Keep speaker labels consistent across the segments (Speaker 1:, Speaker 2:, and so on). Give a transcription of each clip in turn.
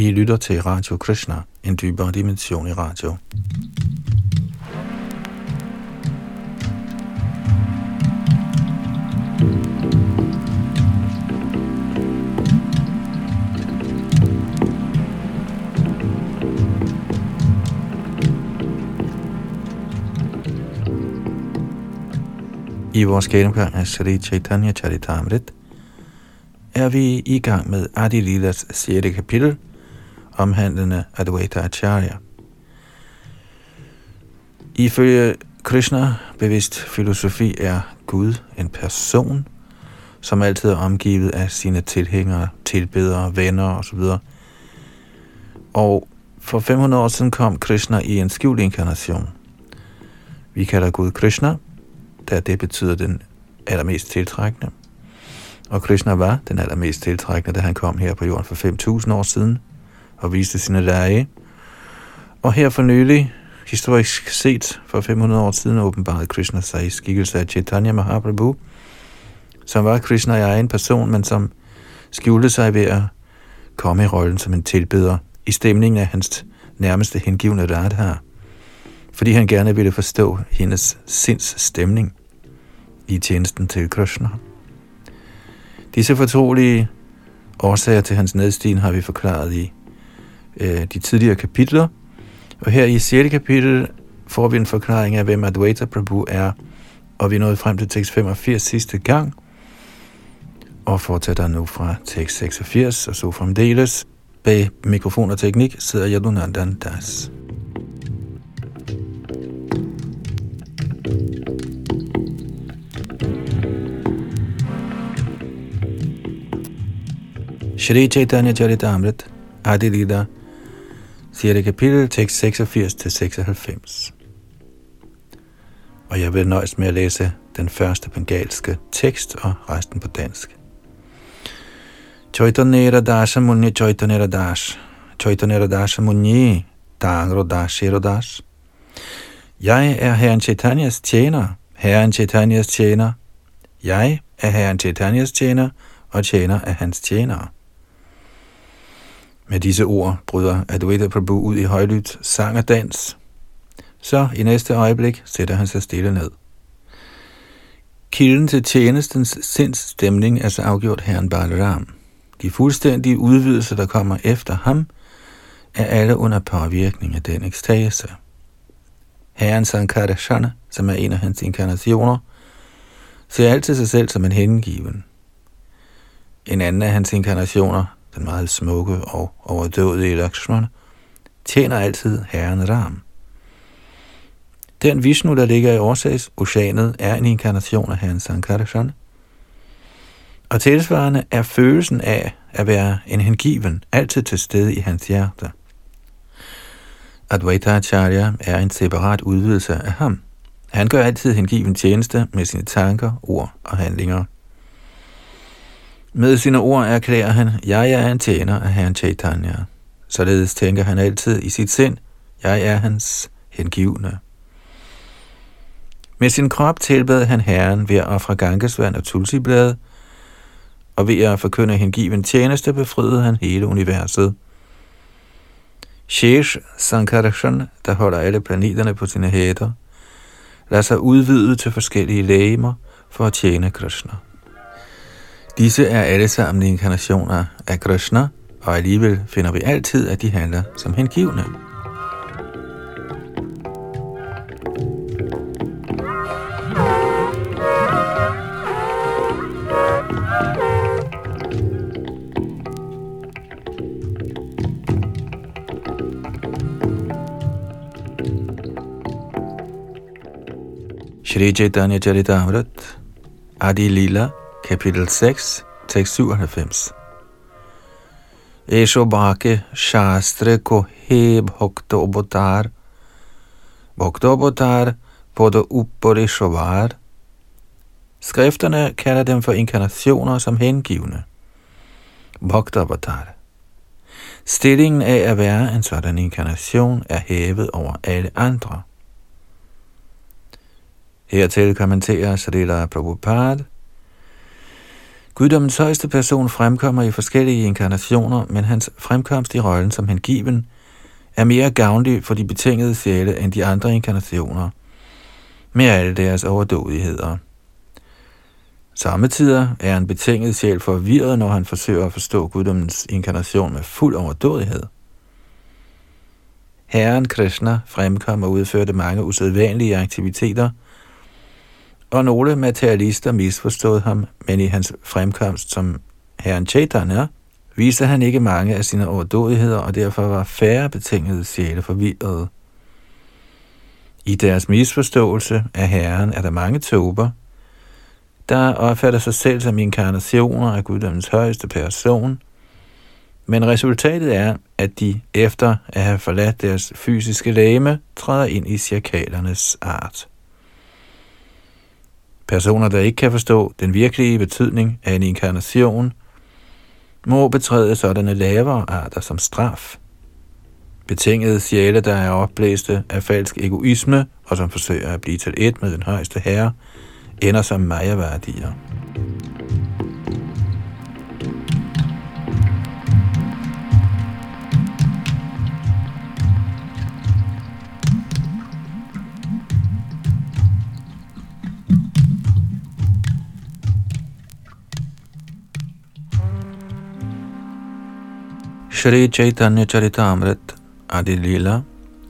Speaker 1: I lytter til Radio Krishna, en dybere dimension i radio. I vores gennemgang af Sri Chaitanya Charitamrit er vi i gang med Adi Lilas 6. kapitel, omhandlende Advaita Acharya. Ifølge Krishna bevidst filosofi er Gud en person, som altid er omgivet af sine tilhængere, tilbedere, venner osv. Og for 500 år siden kom Krishna i en skjult inkarnation. Vi kalder Gud Krishna, da det betyder den allermest tiltrækkende. Og Krishna var den allermest tiltrækkende, da han kom her på jorden for 5.000 år siden og viste sine lege. Og her for nylig, historisk set for 500 år siden, åbenbarede Krishna sig i skikkelse af Chaitanya Mahaprabhu, som var Krishna i egen person, men som skjulte sig ved at komme i rollen som en tilbeder i stemningen af hans nærmeste hengivne Radha, fordi han gerne ville forstå hendes sinds stemning i tjenesten til Krishna. Disse fortrolige årsager til hans nedstigen har vi forklaret i øh, de tidligere kapitler, og her i 6. kapitel får vi en forklaring af, hvem Advaita Prabhu er, og vi nåede frem til tekst 85 sidste gang, og fortsætter nu fra tekst 86 og så fremdeles. Bag mikrofon og teknik sidder Yadunandan Das. Shri Chaitanya Charitamrit, Adi Lida, 6. kapitel, tekst 86-96. Og jeg vil nøjes med at læse den første bengalske tekst og resten på dansk. Chaitanera dasha Muni chaitanera dash. Chaitanera dasha Muni dangro dash. Jeg er Herren Chaitanyas tjener, Herren Chaitanyas tjener. Jeg er Herren Chaitanyas tjener og tjener af hans tjenere. Med disse ord bryder Advaita Prabhu ud i højlydt sang og dans. Så i næste øjeblik sætter han sig stille ned. Kilden til tjenestens sindsstemning er så afgjort herren Balaram. De fuldstændige udvidelser, der kommer efter ham, er alle under påvirkning af den ekstase. Herren Sankarashana, som er en af hans inkarnationer, ser altid sig selv som en hengiven. En anden af hans inkarnationer, den meget smukke og overdådige Lakshmana, tjener altid herren Ram. Den Vishnu, der ligger i årsags oceanet, er en inkarnation af herren Sankarshan. Og tilsvarende er følelsen af at være en hengiven altid til stede i hans hjerte. Advaita Acharya er en separat udvidelse af ham. Han gør altid hengiven tjeneste med sine tanker, ord og handlinger. Med sine ord erklærer han, jeg er en tjener af Herren Chaitanya. Således tænker han altid i sit sind, jeg er hans hengivne. Med sin krop tilbad han Herren ved at ofre gangesvand og tulsiblade, og ved at forkynde hengiven tjeneste befriede han hele universet. Shesh Sankarshan, der holder alle planeterne på sine hætter, lader sig udvide til forskellige lægemer for at tjene Krishna. Disse er alle sammen inkarnationer af Krishna, og alligevel finder vi altid, at de handler som hengivne. Shri Chaitanya Charitamrit Adi Lila kapitel 6, tekst 97. Esho bhake shastre ko he bhakta obotar, bhakta obotar podo upparishovar. Skrifterne kalder dem for inkarnationer som hengivne. Bhakta Obotar Stillingen af at være en sådan inkarnation er hævet over alle andre. Hertil kommenterer Srila Prabhupada, Guddommens højeste person fremkommer i forskellige inkarnationer, men hans fremkomst i rollen som hengiven er mere gavnlig for de betingede sjæle end de andre inkarnationer, med alle deres overdådigheder. Samtidig er en betinget sjæl forvirret, når han forsøger at forstå guddommens inkarnation med fuld overdådighed. Herren Krishna fremkom og udførte mange usædvanlige aktiviteter, og nogle materialister misforstod ham, men i hans fremkomst som herren Chaitanya viste han ikke mange af sine overdådigheder, og derfor var færre betingede sjæle forvirrede. I deres misforståelse af Herren er der mange tober, der opfatter sig selv som inkarnationer af Guddommens højeste person, men resultatet er, at de efter at have forladt deres fysiske læme, træder ind i cirkalernes art. Personer, der ikke kan forstå den virkelige betydning af en inkarnation, må betræde sådanne lavere arter som straf. Betingede sjæle, der er opblæste af falsk egoisme og som forsøger at blive til et med den højeste herre, ender som majaværdier. Shri Chaitanya Charitamrit Adi Lila,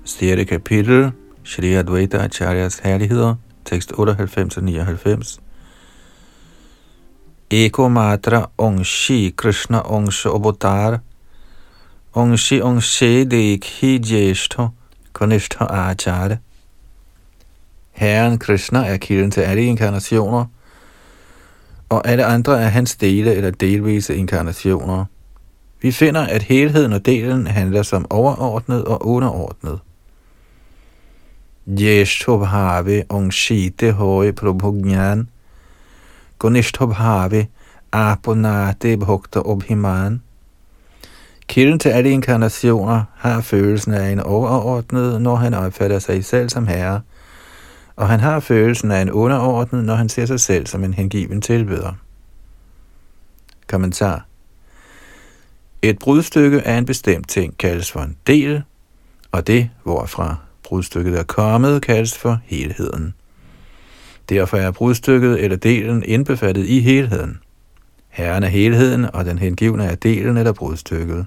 Speaker 1: 4. kapitel, Shri Advaita Acharyas herligheder, tekst 98-99 Eko Matra Ongshi Krishna Ongsha Obotar Ongshi Ongshi Dekhi Jeshto Konishto Acharya Herren Krishna er kilden til alle inkarnationer, og alle andre er hans dele eller delvise inkarnationer. Vi finder, at helheden og delen handler som overordnet og underordnet. Jeshtobhave ongshite hoy prabhugnan Gunishthobhave aponate bhukta obhiman Kilden til alle inkarnationer har følelsen af en overordnet, når han opfatter sig selv som herre, og han har følelsen af en underordnet, når han ser sig selv som en hengiven tilbeder. Kommentar et brudstykke af en bestemt ting kaldes for en del, og det, hvorfra brudstykket er kommet, kaldes for helheden. Derfor er brudstykket eller delen indbefattet i helheden. Herren er helheden, og den hengivne er delen eller brudstykket.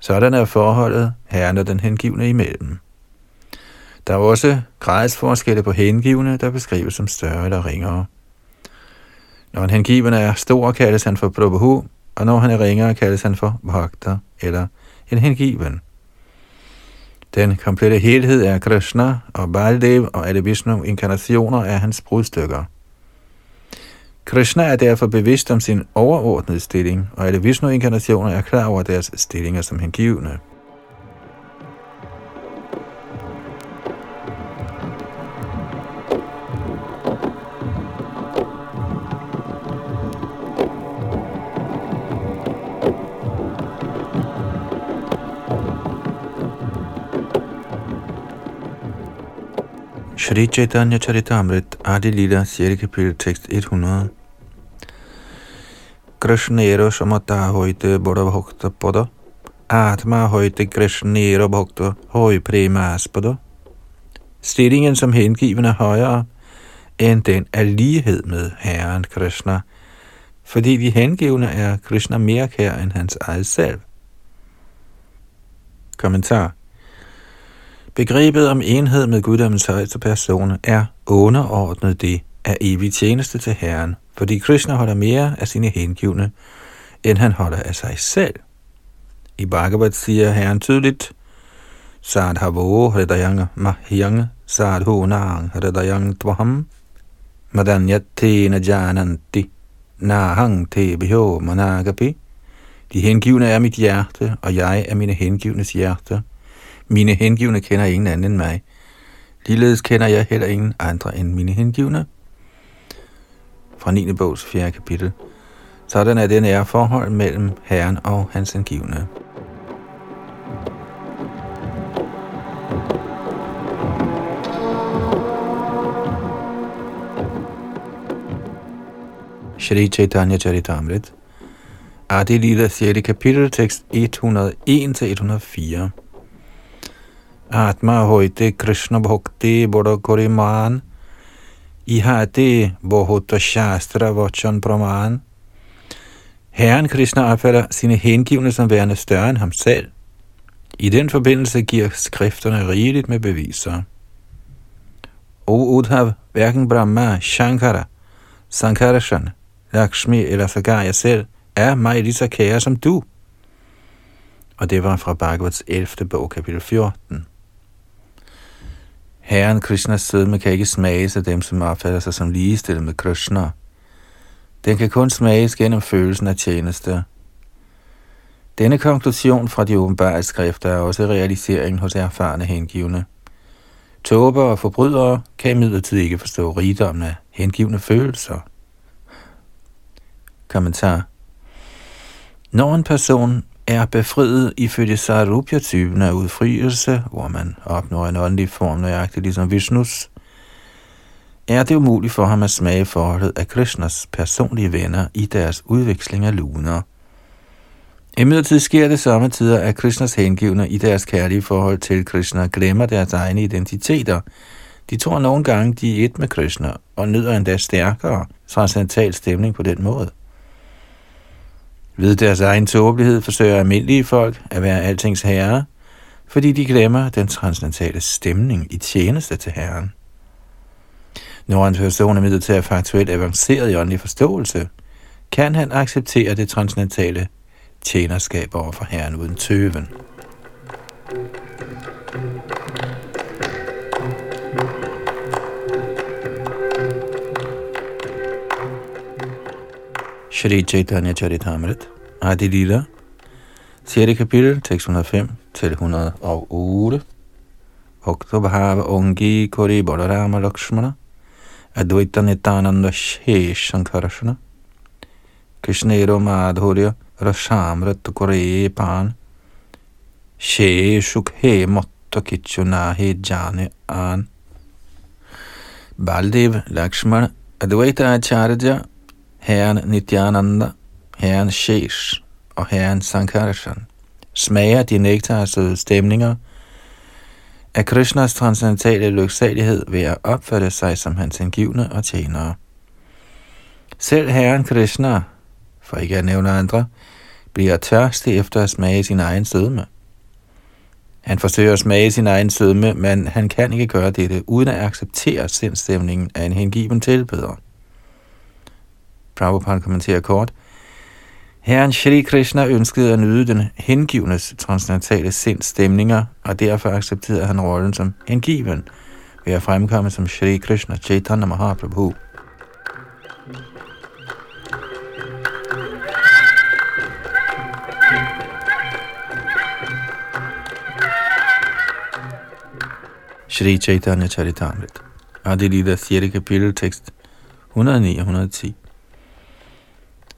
Speaker 1: Sådan er forholdet herren og den hengivne imellem. Der er også gradsforskelle på hengivne, der beskrives som større eller ringere. Når en hengiven er stor, kaldes han for Prabhu, og når han er ringere, kaldes han for bhakta eller en hengiven. Den komplette helhed er Krishna og Baldev og alle Vishnu inkarnationer er hans brudstykker. Krishna er derfor bevidst om sin overordnede stilling, og alle Vishnu inkarnationer er klar over deres stillinger som hengivne. Shri Chaitanya Charitamrit Adi Lila 6. kapitel tekst 100 Krishnero Shamata Hoite Bora Bhakta Pada Atma Hoite Krishnero Bhakta Hoi Prema Aspada Stillingen som hengiven er højere end den af lighed med Herren Krishna, fordi de hengivne er Krishna mere kær end hans eget selv. Kommentar Begrebet om enhed med guddommens højeste person er underordnet det af evig tjeneste til Herren, fordi Krishna holder mere af sine hengivne, end han holder af sig selv. I Bhagavad siger Herren tydeligt, Sadhavo hridayang mahyang sadhunang hridayang Dvaham madanyate Najananti nahang te bhyo managapi. De hengivne er mit hjerte, og jeg er mine hengivnes hjerte. Mine hengivne kender ingen anden end mig. Ligeledes kender jeg heller ingen andre end mine hengivne. Fra 9. bogs 4. kapitel. Sådan er det nære forhold mellem Herren og hans hengivne. Shri Chaitanya Charitamrit, Adi Lila 6. kapitel, tekst 101-104. Atma hoite Krishna bhakti boda koriman, ihate bohota shastra vachan praman. Herren Krishna opfatter sine hengivne som værende større end ham selv. I den forbindelse giver skrifterne rigeligt med beviser. O Udhav, hverken Brahma, Shankara, Sankarashan, Lakshmi eller sågar jeg selv, er mig lige så kære som du. Og det var fra Bhagavats 11. bog, kapitel 14. Herren Krishnas sødme kan ikke smages af dem, som opfatter sig som ligestillet med Krishna. Den kan kun smages gennem følelsen af tjeneste. Denne konklusion fra de åbenbare skrifter er også realiseringen hos erfarne hengivne. Tåber og forbrydere kan imidlertid ikke forstå rigdommen af hengivne følelser. Kommentar Når en person er befriet ifølge Sarupya-typen af udfrielse, hvor man opnår en åndelig form nøjagtigt ligesom Vishnus, er det umuligt for ham at smage forholdet af Krishnas personlige venner i deres udveksling af luner. Imidlertid sker det samme tider, at Krishnas hengivne i deres kærlige forhold til Krishna glemmer deres egne identiteter. De tror nogle gange, de er et med Krishna, og nyder endda stærkere transcendental stemning på den måde. Ved deres egen tåbelighed forsøger almindelige folk at være altings herre, fordi de glemmer den transcendentale stemning i tjeneste til Herren. Når en person er til at faktuelt avanceret i åndelig forståelse, kan han acceptere det transcendentale tjenerskab over for Herren uden tøven. Shri Chaitanya Charitamrit, Adi Lila, 6. kapitel, tekst 105 til 108. Bhakta Bhava Ongi Kori Balarama Lakshmana, Advaita Nitananda Shesh Sankarashana, Krishnero Madhurya Rashamrat Kore Pan, She Shukhe Motta Kichunahe Jane An. Baldev Lakshmana Advaita Acharya herren Nityananda, herren Shesh og herren Sankarshan smager de nektarsøde stemninger af Krishnas transcendentale lyksalighed ved at opfatte sig som hans hengivne og tjenere. Selv herren Krishna, for ikke at nævne andre, bliver tørstig efter at smage sin egen sødme. Han forsøger at smage sin egen sødme, men han kan ikke gøre dette uden at acceptere sindstemningen af en hengiven tilbeder. Prabhupada kommenterer kort. Herren Shri Krishna ønskede at nyde den hengivnes transcendentale sinds stemninger, og derfor accepterede han rollen som hengiven ved at fremkomme som Shri Krishna Chaitanya Mahaprabhu. Shri Chaitanya Charitamrit. Adilita 6. kapitel tekst 109 110.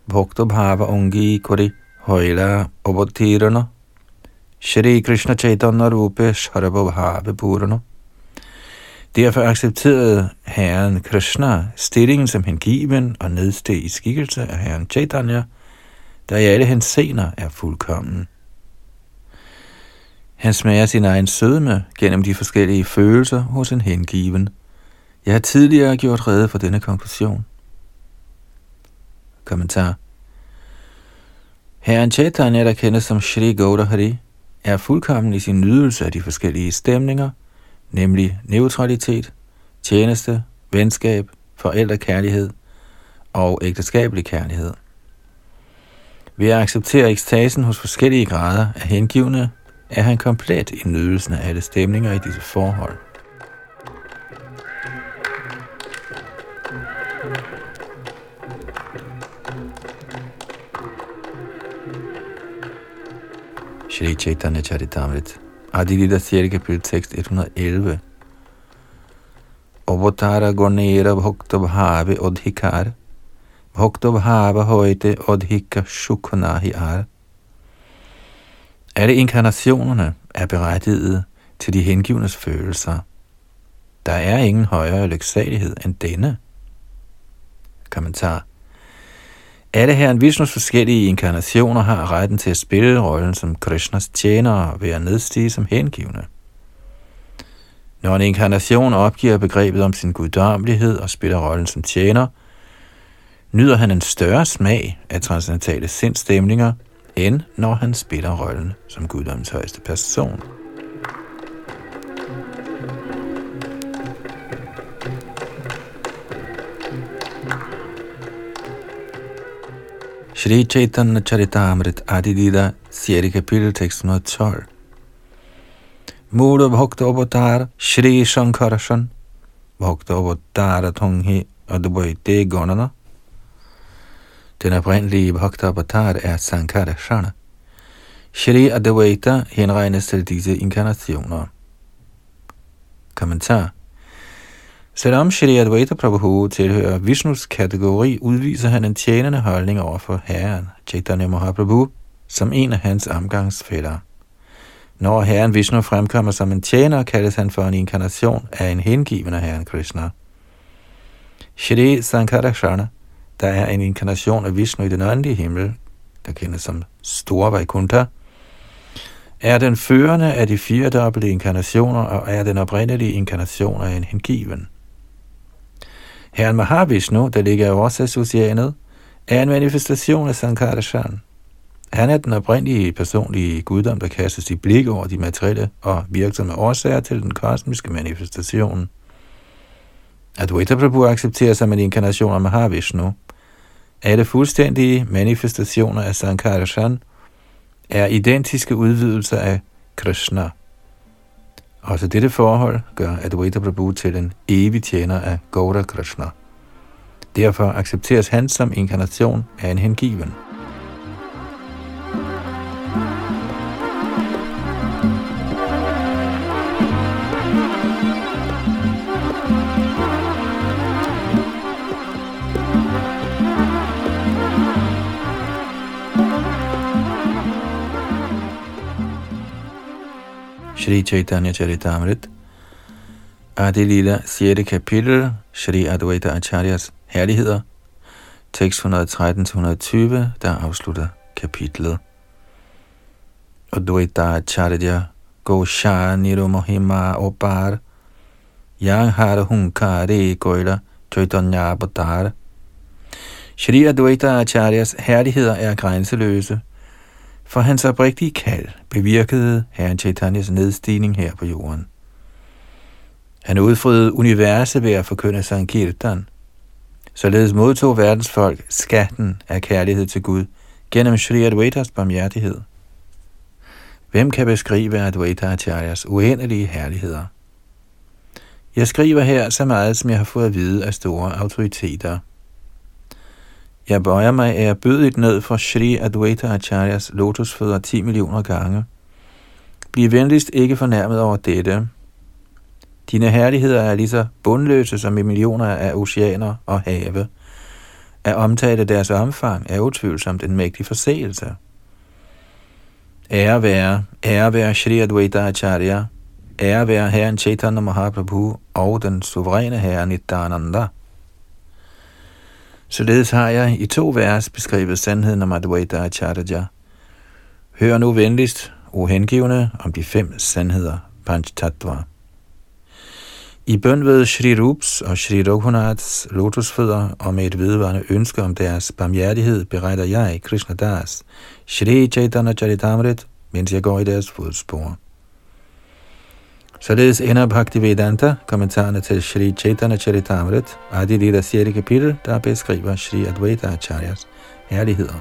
Speaker 1: ভক্তভাব অঙ্গীকরে হইলা অবতীর্ণ শ্রীকৃষ্ণ চৈতন্য রূপে সর্বভাবে পূর্ণ Derfor accepterede herren Krishna stillingen som hengiven og nedsteg i skikkelse af herren Chaitanya, der i alle hans sener er fuldkommen. Han smager sin egen sødme gennem de forskellige følelser hos en hengiven. Jeg har tidligere gjort rede for denne konklusion. Kommentar. Herren Chaitanya, der kendes som Shri Gaudahari, er fuldkommen i sin nydelse af de forskellige stemninger, nemlig neutralitet, tjeneste, venskab, forældrekærlighed og ægteskabelig kærlighed. Ved at acceptere ekstasen hos forskellige grader af hengivne, er han komplet i nydelsen af alle stemninger i disse forhold. Shri Chaitanya Charitamrit. Adilita Siri kapitel tekst 111. Obotara Gonera Bhakta Bhave Odhikar. Bhakta Bhava Højte Odhika Shukunahi Ar. Alle inkarnationerne er berettiget til de hengivnes følelser. Der er ingen højere lyksalighed end denne. Kommentar. Alle herren Vishnus forskellige inkarnationer har retten til at spille rollen som Krishnas tjenere ved at nedstige som hengivne. Når en inkarnation opgiver begrebet om sin guddommelighed og spiller rollen som tjener, nyder han en større smag af transcendentale sindstemninger, end når han spiller rollen som guddommens højeste person. Shri Chaitanya Charitamrit Adidida, 6. kapitel, tekst 112. Mura Bhakta Avatar Shri Shankarashan Bhakta Avatar Tunghi Advaite Gonana Den oprindelige Bhakta Avatar er Sankarashana. Shri Advaita henregnes til disse inkarnationer. Kommentar Selvom Shri Advaita Prabhu tilhører Vishnus kategori, udviser han en tjenende holdning over for Herren, Chaitanya Mahaprabhu, som en af hans omgangsfælder. Når Herren Vishnu fremkommer som en tjener, kaldes han for en inkarnation af en hengivende Herren Krishna. Shri Sankarashana, der er en inkarnation af Vishnu i den åndelige himmel, der kendes som Store Vaikuntha, er den førende af de fire dobbelte inkarnationer og er den oprindelige inkarnation af en hengiven. Herren Mahavishnu, der ligger i årsagsoceanet, er en manifestation af Sankarashan. Han er den oprindelige personlige guddom, der kaster sit blik over de materielle og virksomme årsager til den kosmiske manifestation. Advaita Prabhu accepterer som en inkarnation af Mahavishnu. Alle fuldstændige manifestationer af Sankarashan er identiske udvidelser af Krishna. Også dette forhold gør Advaita Prabhu til en evig tjener af Gaura Krishna. Derfor accepteres han som inkarnation af en hengiven. Shri Chaitanya Charitamrit, Adilila 6. kapitel, Shri Advaita Acharyas herligheder, tekst 113-120, der afslutter kapitlet. Advaita Acharya Gosha Nirumohima Opar. Yang Har Hunkare Goyla Chaitanya Avatar. Shri Advaita Acharyas herligheder er grænseløse, for hans oprigtige kald bevirkede Herren Chaitanyas nedstigning her på jorden. Han udfriede universet ved at forkynde Sankirtan. Således modtog verdens folk skatten af kærlighed til Gud gennem Sri Advaitas barmhjertighed. Hvem kan beskrive Advaita Acharyas uendelige herligheder? Jeg skriver her så meget, som jeg har fået at vide af store autoriteter – jeg bøjer mig ærbødigt ned for Sri Advaita Acharyas lotusfødder 10 millioner gange. Bliv venligst ikke fornærmet over dette. Dine herligheder er lige så bundløse som i millioner af oceaner og have. At omtale deres omfang er utvivlsomt en mægtig forseelse. Ære være, ære være Shri Advaita Acharya, ære være Herren Chaitanya Mahaprabhu og den suveræne Herre Nityananda. Således har jeg i to vers beskrevet sandheden om Advaita Acharya. Hør nu venligst, o hengivne, om de fem sandheder, Panchtattva. I bøn ved Shri Rups og Shri Raghunaths lotusfødder og med et vedvarende ønske om deres barmhjertighed beretter jeg, Krishna Das, Shri Chaitanya Charitamrit, mens jeg går i deres fodspor. Således ender Bhaktivedanta kommentarerne til Shri Chaitanya Charitamrit, Adi Lida 6. kapitel, der beskriver Shri Advaita Acharyas herligheder.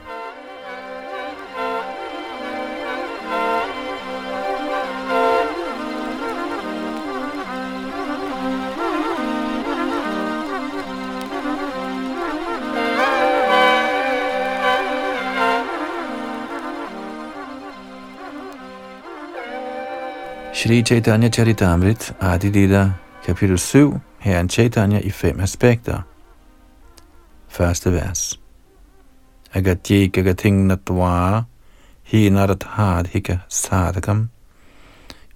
Speaker 1: Shri Chaitanya Charitamrit, Adi Lila, kapitel 7, Herren Chaitanya i fem aspekter. Første vers. Agatye gagating natva hinarat hika sadhakam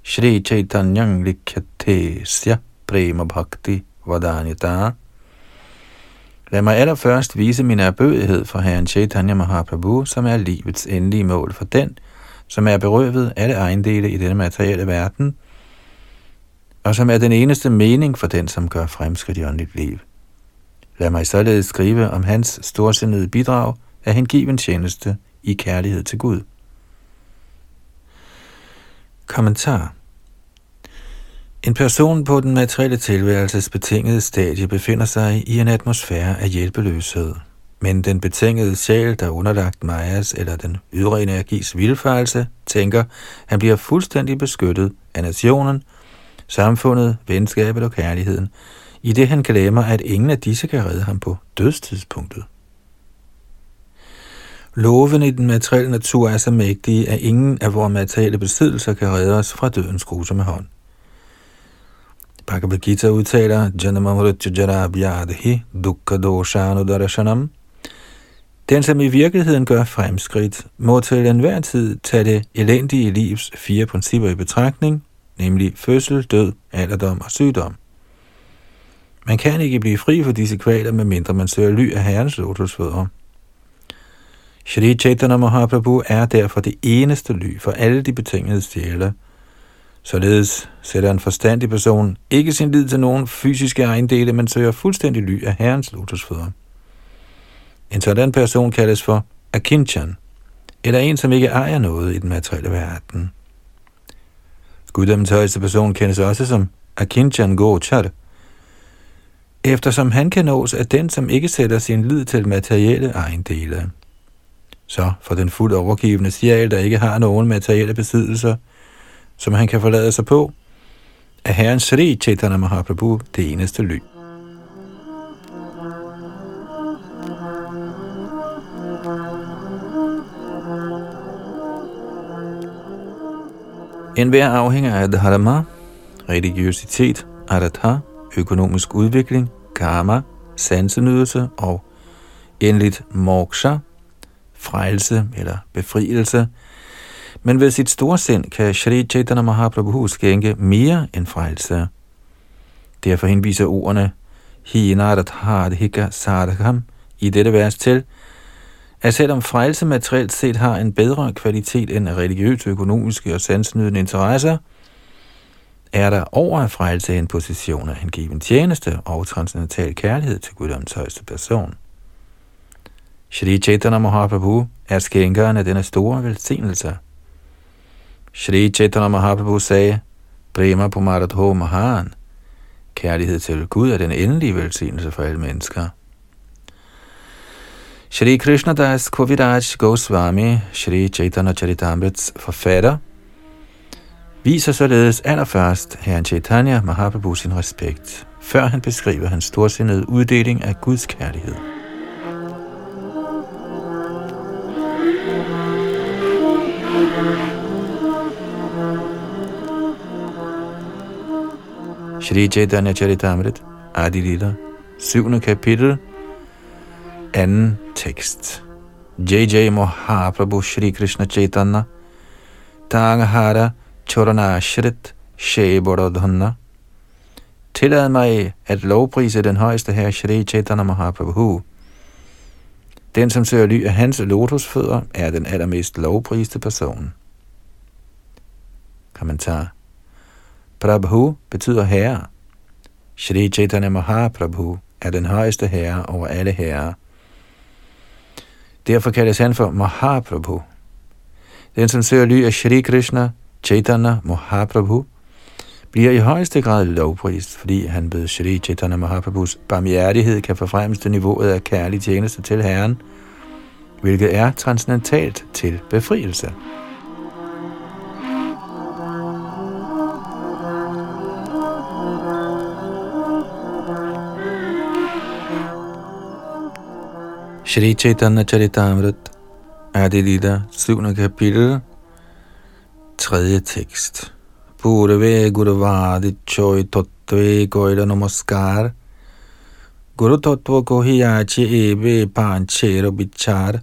Speaker 1: Shri Chaitanyang likhyate sya prema bhakti vadanyata Lad mig allerførst vise min erbødighed for Herren Chaitanya Mahaprabhu, som er livets endelige mål for den, som er berøvet alle ejendele i denne materielle verden, og som er den eneste mening for den, som gør fremskridt i åndeligt liv. Lad mig således skrive om hans storsindede bidrag af hengiven tjeneste i kærlighed til Gud. Kommentar En person på den materielle tilværelses betingede stadie befinder sig i en atmosfære af hjælpeløshed. Men den betingede sjæl, der er underlagt Majas eller den ydre energis vilfarelse, tænker, han bliver fuldstændig beskyttet af nationen, samfundet, venskabet og kærligheden, i det han glemmer, at ingen af disse kan redde ham på dødstidspunktet. Loven i den materielle natur er så mægtige, at ingen af vores materielle besiddelser kan redde os fra dødens grusomme hånd. Bhagavad Gita udtaler, Janamamrutyajarabyadhi dukkha doshanu darshanam. Den, som i virkeligheden gør fremskridt, må til enhver tid tage det elendige livs fire principper i betragtning, nemlig fødsel, død, alderdom og sygdom. Man kan ikke blive fri for disse kvaler, medmindre man søger ly af Herrens lotusfødder. Shri Chaitanya Mahaprabhu er derfor det eneste ly for alle de betingede sjæle. Således sætter en forstandig person ikke sin lid til nogen fysiske ejendele, men søger fuldstændig ly af Herrens lotusfødder. En sådan person kaldes for Akinchan, eller en, som ikke ejer noget i den materielle verden. Guddommens højeste person kendes også som Akinchan Gochar, eftersom han kan nås af den, som ikke sætter sin lid til materielle ejendele. Så for den fuldt overgivende sjæl, der ikke har nogen materielle besiddelser, som han kan forlade sig på, er Herren Sri Chaitanya Mahaprabhu det eneste ly. En hver afhænger af dharma, religiøsitet, aratha, økonomisk udvikling, karma, sansenydelse og endeligt moksha, frelse eller befrielse. Men ved sit store sind kan Shri Chaitanya Mahaprabhu skænke mere end frelse. Derfor henviser ordene Hinarat Hika Sadhakam i dette vers til, at selvom frelse materielt set har en bedre kvalitet end religiøse, økonomiske og sansnydende interesser, er der over at frelse en position af hengiven tjeneste og transcendental kærlighed til Guddoms højeste person. Shri Chaitanya Mahaprabhu er skænkeren af denne store velsignelse. Shri Chaitanya Mahaprabhu sagde, Prema Pumaradho Mahan, kærlighed til Gud er den endelige velsignelse for alle mennesker. Shri Krishna Das Koviraj Goswami, Shri Chaitanya Charitamrits forfatter, viser således allerførst herren Chaitanya Mahaprabhu sin respekt, før han beskriver hans storsindede uddeling af Guds kærlighed. Shri Chaitanya Charitamrit, Adi Lila, 7. kapitel, anden tekst. J.J. Mahaprabhu Shri Krishna Chaitanya, Tanghara Choranashrit Shebaradhanna. Tillad mig at lovprise den højeste her Shri Chaitanya Mahaprabhu. Den, som søger ly af hans lotusfødder, er den allermest lovpriste person. Kommentar Prabhu betyder herre. Shri Chaitanya Mahaprabhu er den højeste herre over alle herrer. Derfor kaldes han for Mahaprabhu. Den, som søger ly af Shri Krishna, Chaitanya Mahaprabhu, bliver i højeste grad lovprist, fordi han ved Shri Chaitanya Mahaprabhus barmhjertighed kan forfremmes til niveauet af kærlig tjeneste til Herren, hvilket er transcendentalt til befrielse. Shri Chaitanya Charitamrit, Adilita, 7. kapitel, 3. tekst. Purve Guruvadi Choi Tottve Goida Namaskar Guru Tattva Kohiyachi Ebe Panchero Bichar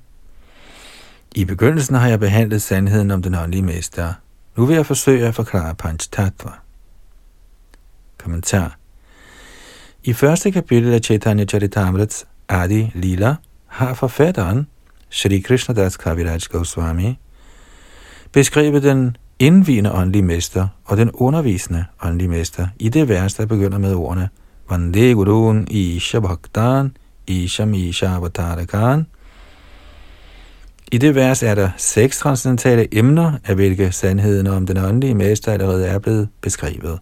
Speaker 1: I begyndelsen har jeg behandlet sandheden om den åndelige mester. Nu vil jeg forsøge at forklare Panch Tattva. Kommentar I første kapitel af Chaitanya Charitamrits Adi Lila har forfatteren, Shri Krishna Das Kaviraj Goswami, beskrevet den indvigende åndelige mester og den undervisende åndelige mester i det vers, der begynder med ordene Vande Gurun Isha Bhaktan Isham Isha Avatarakan. I det vers er der seks transcendentale emner, af hvilke sandheden om den åndelige mester allerede er blevet beskrevet.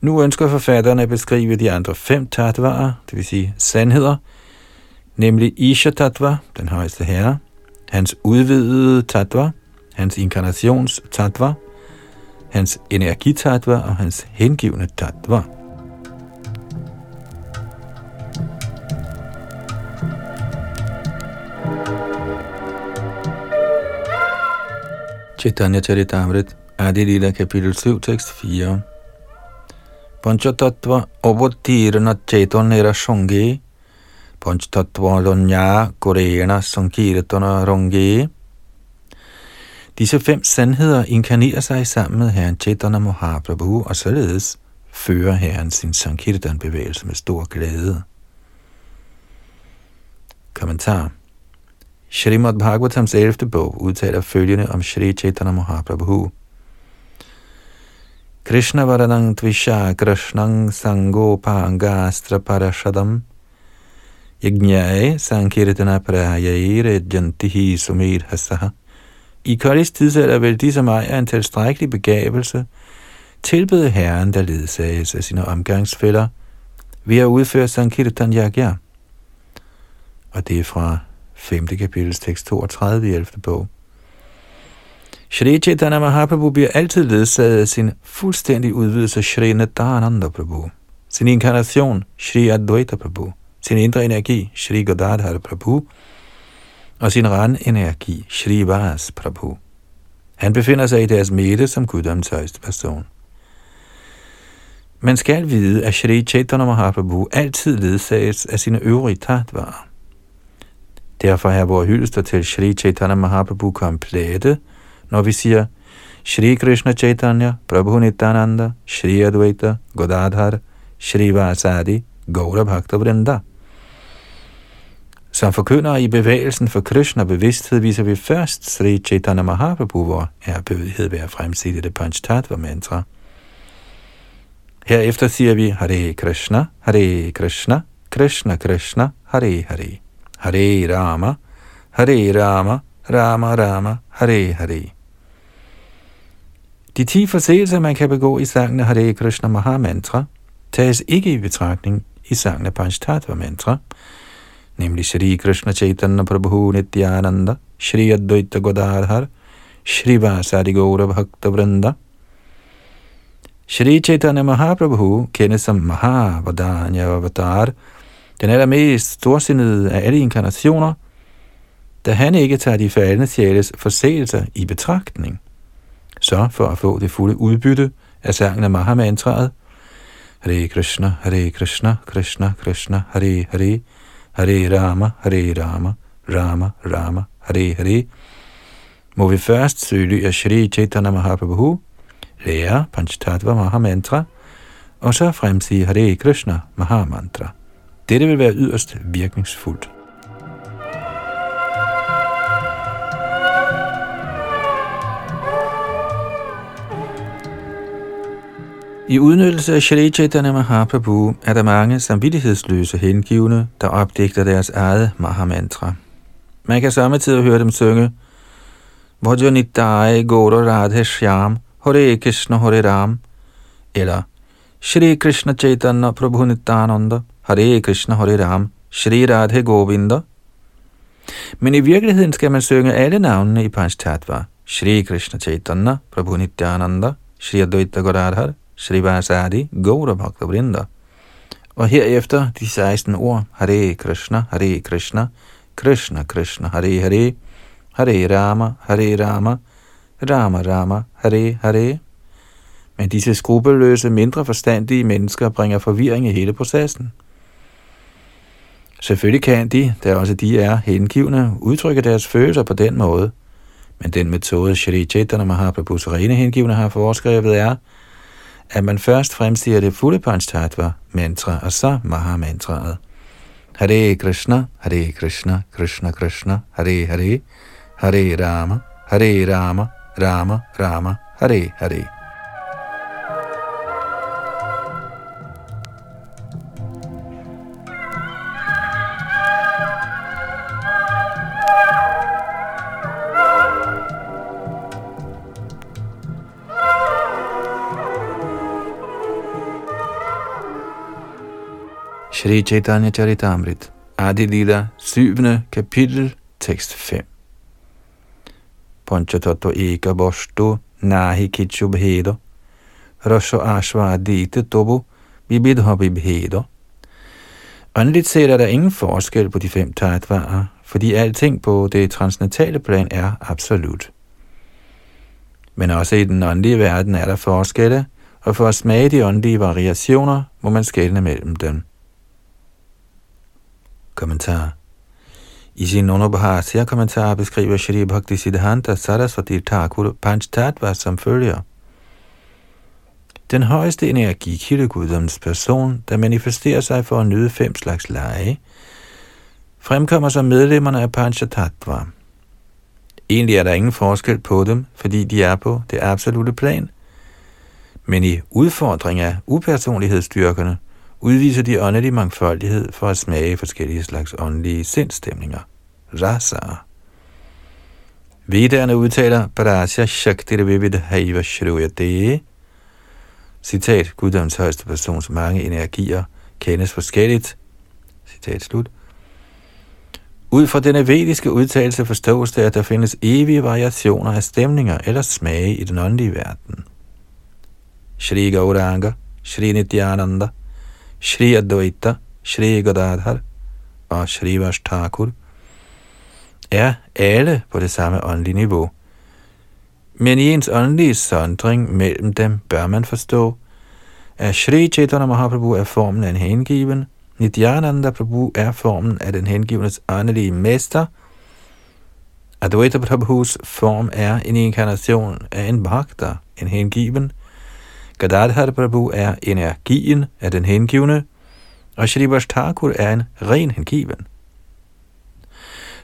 Speaker 1: Nu ønsker forfatteren at beskrive de andre fem tatvarer, det vil sige sandheder, nemlig Isha Tattva, den højeste herre, hans udvidede Tattva, hans inkarnations Tattva, hans energitatva og hans hengivne tattva. Chaitanya Charitamrit, Adi Lila, kapitel 7, tekst 4. Panchatattva obottirna chaitanya shonge, Panchtattvalonya, lonya sankirtana ronge. Disse fem sandheder inkarnerer sig sammen med herren Chaitanya Mahaprabhu, og således fører herren sin Sankirtan-bevægelse med stor glæde. Kommentar Shrimad Bhagavatams 11. bog udtaler følgende om Shri Chaitanya Mahaprabhu. Krishna Varanang Tvisha Krishnang Sangopangastra Parashadam Yajnyae Sankirtana Prayaire Jantihi Sumir Hasaha I Kalis tidsalder vil de som ejer en tilstrækkelig begavelse tilbede Herren, der ledsages af sine omgangsfælder, ved at udføre Sankirtan Yagya. Og det er fra 5. kapitels tekst 32 i 11. bog. Shri Chaitanya Mahaprabhu bliver altid ledsaget af sin fuldstændig udvidelse Shri Nadananda Prabhu, sin inkarnation Shri Advaita Prabhu, sin indre energi Shri Godadhar Prabhu og sin ren energi Shri Vas Prabhu. Han befinder sig i deres midte som guddoms højeste person. Man skal vide, at Shri Chaitanya Mahaprabhu altid ledsages af sine øvrige tatvarer. Derfor er vores hyldester til Shri Chaitanya Mahaprabhu komplette, når vi siger Shri Krishna Chaitanya, Prabhu Nityananda, Shri Advaita, Godadhar, Shri Vasadi, Gaura Bhakta Vrinda. Som forkyndere i bevægelsen for Krishna bevidsthed viser vi først Sri Chaitanya Mahaprabhu, hvor ærbødighed ved at fremsætte det Panchtattva mantra. Herefter siger vi Hare Krishna, Hare Krishna, Krishna Krishna, Hare Hare. Hare Rama, Hare Rama, Rama Rama, Hare Hare. De ti forseelser, man kan begå i sangen af Hare Krishna Mahamantra, tages ikke i betragtning i sangen af Panchtattva Mantra, nemlig Shri Krishna Chaitanya Prabhu Nityananda, Shri Advaita Godadhar, Shri Vasari Gaura Bhakta Vrinda. Shri Chaitanya Mahaprabhu kendes som Mahavadanya Avatar, den allermest storsindede af alle inkarnationer, da han ikke tager de faldende sjæles forseelser i betragtning. Så for at få det fulde udbytte af sangen af Mahamantraet, Hare Krishna, Hare Krishna, Krishna Krishna, Hare Hare, Hare Rama, Hare Rama, Rama Rama, Hare Hare, må vi først søge af Shri Chaitanya Mahaprabhu, lære Panchtattva Mahamantra, og så fremsige Hare Krishna Mahamantra. Dette vil være yderst virkningsfuldt. I udnyttelse af Shri Chaitanya Mahaprabhu er der mange samvittighedsløse hengivne, der opdigter deres eget Mahamantra. Man kan samtidig høre dem synge Vajanitaya Goro Radhe Shyam Hare Krishna Hare Ram eller Shri Krishna Chaitanya Prabhu Nityananda Hare Krishna Hare Ram Shri Radhe Govinda men i virkeligheden skal man synge alle navnene i Panchtattva. Shri Krishna Chaitanya, Prabhu Nityananda, Shri Advaita Godadhar, Srivasadi Gaura Bhakta Vrinda. Og herefter de 16 ord, Hare Krishna, Hare Krishna, Krishna Krishna, Hare Hare, Hare Rama, Hare Rama, Rama Rama, Hare Hare. Men disse skrupelløse, mindre forstandige mennesker bringer forvirring i hele processen. Selvfølgelig kan de, da også de er hengivne, udtrykke deres følelser på den måde. Men den metode, Shri Chaitanya Mahaprabhus rene hengivne har foreskrevet, er, at man først fremstiger det fulde Panchtattva mantra og så Mahamantraet. Hare Krishna, Hare Krishna, Krishna Krishna, Hare Hare, Hare Rama, Hare Rama, Rama Rama, Hare Hare. Shri Chaitanya Charitamrit, Adi Lila, 7. kapitel, tekst 5. Panchatattva eka boshto, nahi kichu bhedo, rasho ashva adite tobo, bibidha bibhedo. Åndeligt set er der ingen forskel på de fem tattvarer, fordi alting på det transnatale plan er absolut. Men også i den åndelige verden er der forskelle, og for at smage de åndelige variationer, må man skelne mellem dem. Kommentar I sin Unobhasya kommentar beskriver Shri Bhakti Siddhanta Saraswati Thakur Panch Tattva som følger. Den højeste energikilde guddoms person, der manifesterer sig for at nyde fem slags lege, fremkommer som medlemmerne af Panchatattva. Egentlig er der ingen forskel på dem, fordi de er på det absolute plan, men i udfordring af upersonlighedsstyrkerne – udviser de åndelige mangfoldighed for at smage forskellige slags åndelige sindstemninger. Rasa. Vedderne udtaler Parasya Shakti Vivid Haiva Shruyate. Citat, Guddoms højeste persons mange energier kendes forskelligt. Citat slut. Ud fra denne vediske udtalelse forstås det, at der findes evige variationer af stemninger eller smage i den åndelige verden. Shri Gauranga, Shri Nityananda, Shri Advaita, Shri Gadadhar og Shri Vashtakur er alle på det samme åndelige niveau. Men i ens åndelige sondring mellem dem bør man forstå, at Shri Chaitanya Mahaprabhu er formen af en hengiven, Nityananda Prabhu er formen af den hengivenes åndelige mester, Advaita Prabhus form er en inkarnation af en bhakta, en hengiven, Gadadhar Prabhu er energien af den hengivne, og Shri Thakur er en ren hengiven.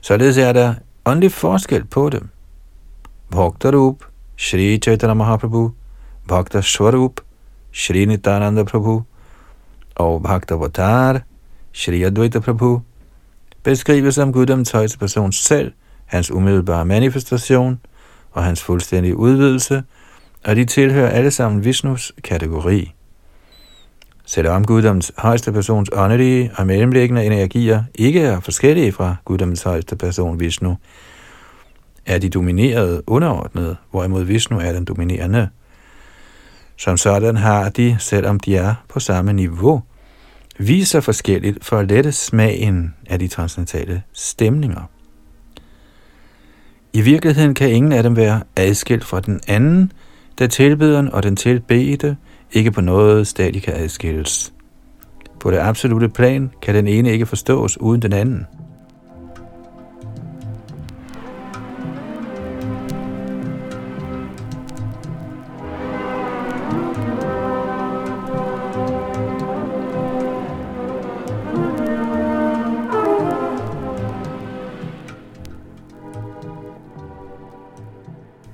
Speaker 1: Således er der åndelig forskel på dem. Bhaktarup, Shri Chaitanya Mahaprabhu, Bhakta Swarup, Shri Nityananda Prabhu og Bhaktavatar, Shri Advaita Prabhu, beskrives som guddoms højeste person selv, hans umiddelbare manifestation og hans fuldstændige udvidelse – og de tilhører alle sammen Vishnus kategori. Selvom guddoms højeste persons åndelige og mellemliggende energier ikke er forskellige fra guddoms højeste person Vishnu, er de dominerede underordnede, hvorimod Vishnu er den dominerende. Som sådan har de, selvom de er på samme niveau, viser forskelligt for at lette smagen af de transcendentale stemninger. I virkeligheden kan ingen af dem være adskilt fra den anden, da tilbederen og den tilbedte ikke på noget stadie kan adskilles. På det absolute plan kan den ene ikke forstås uden den anden.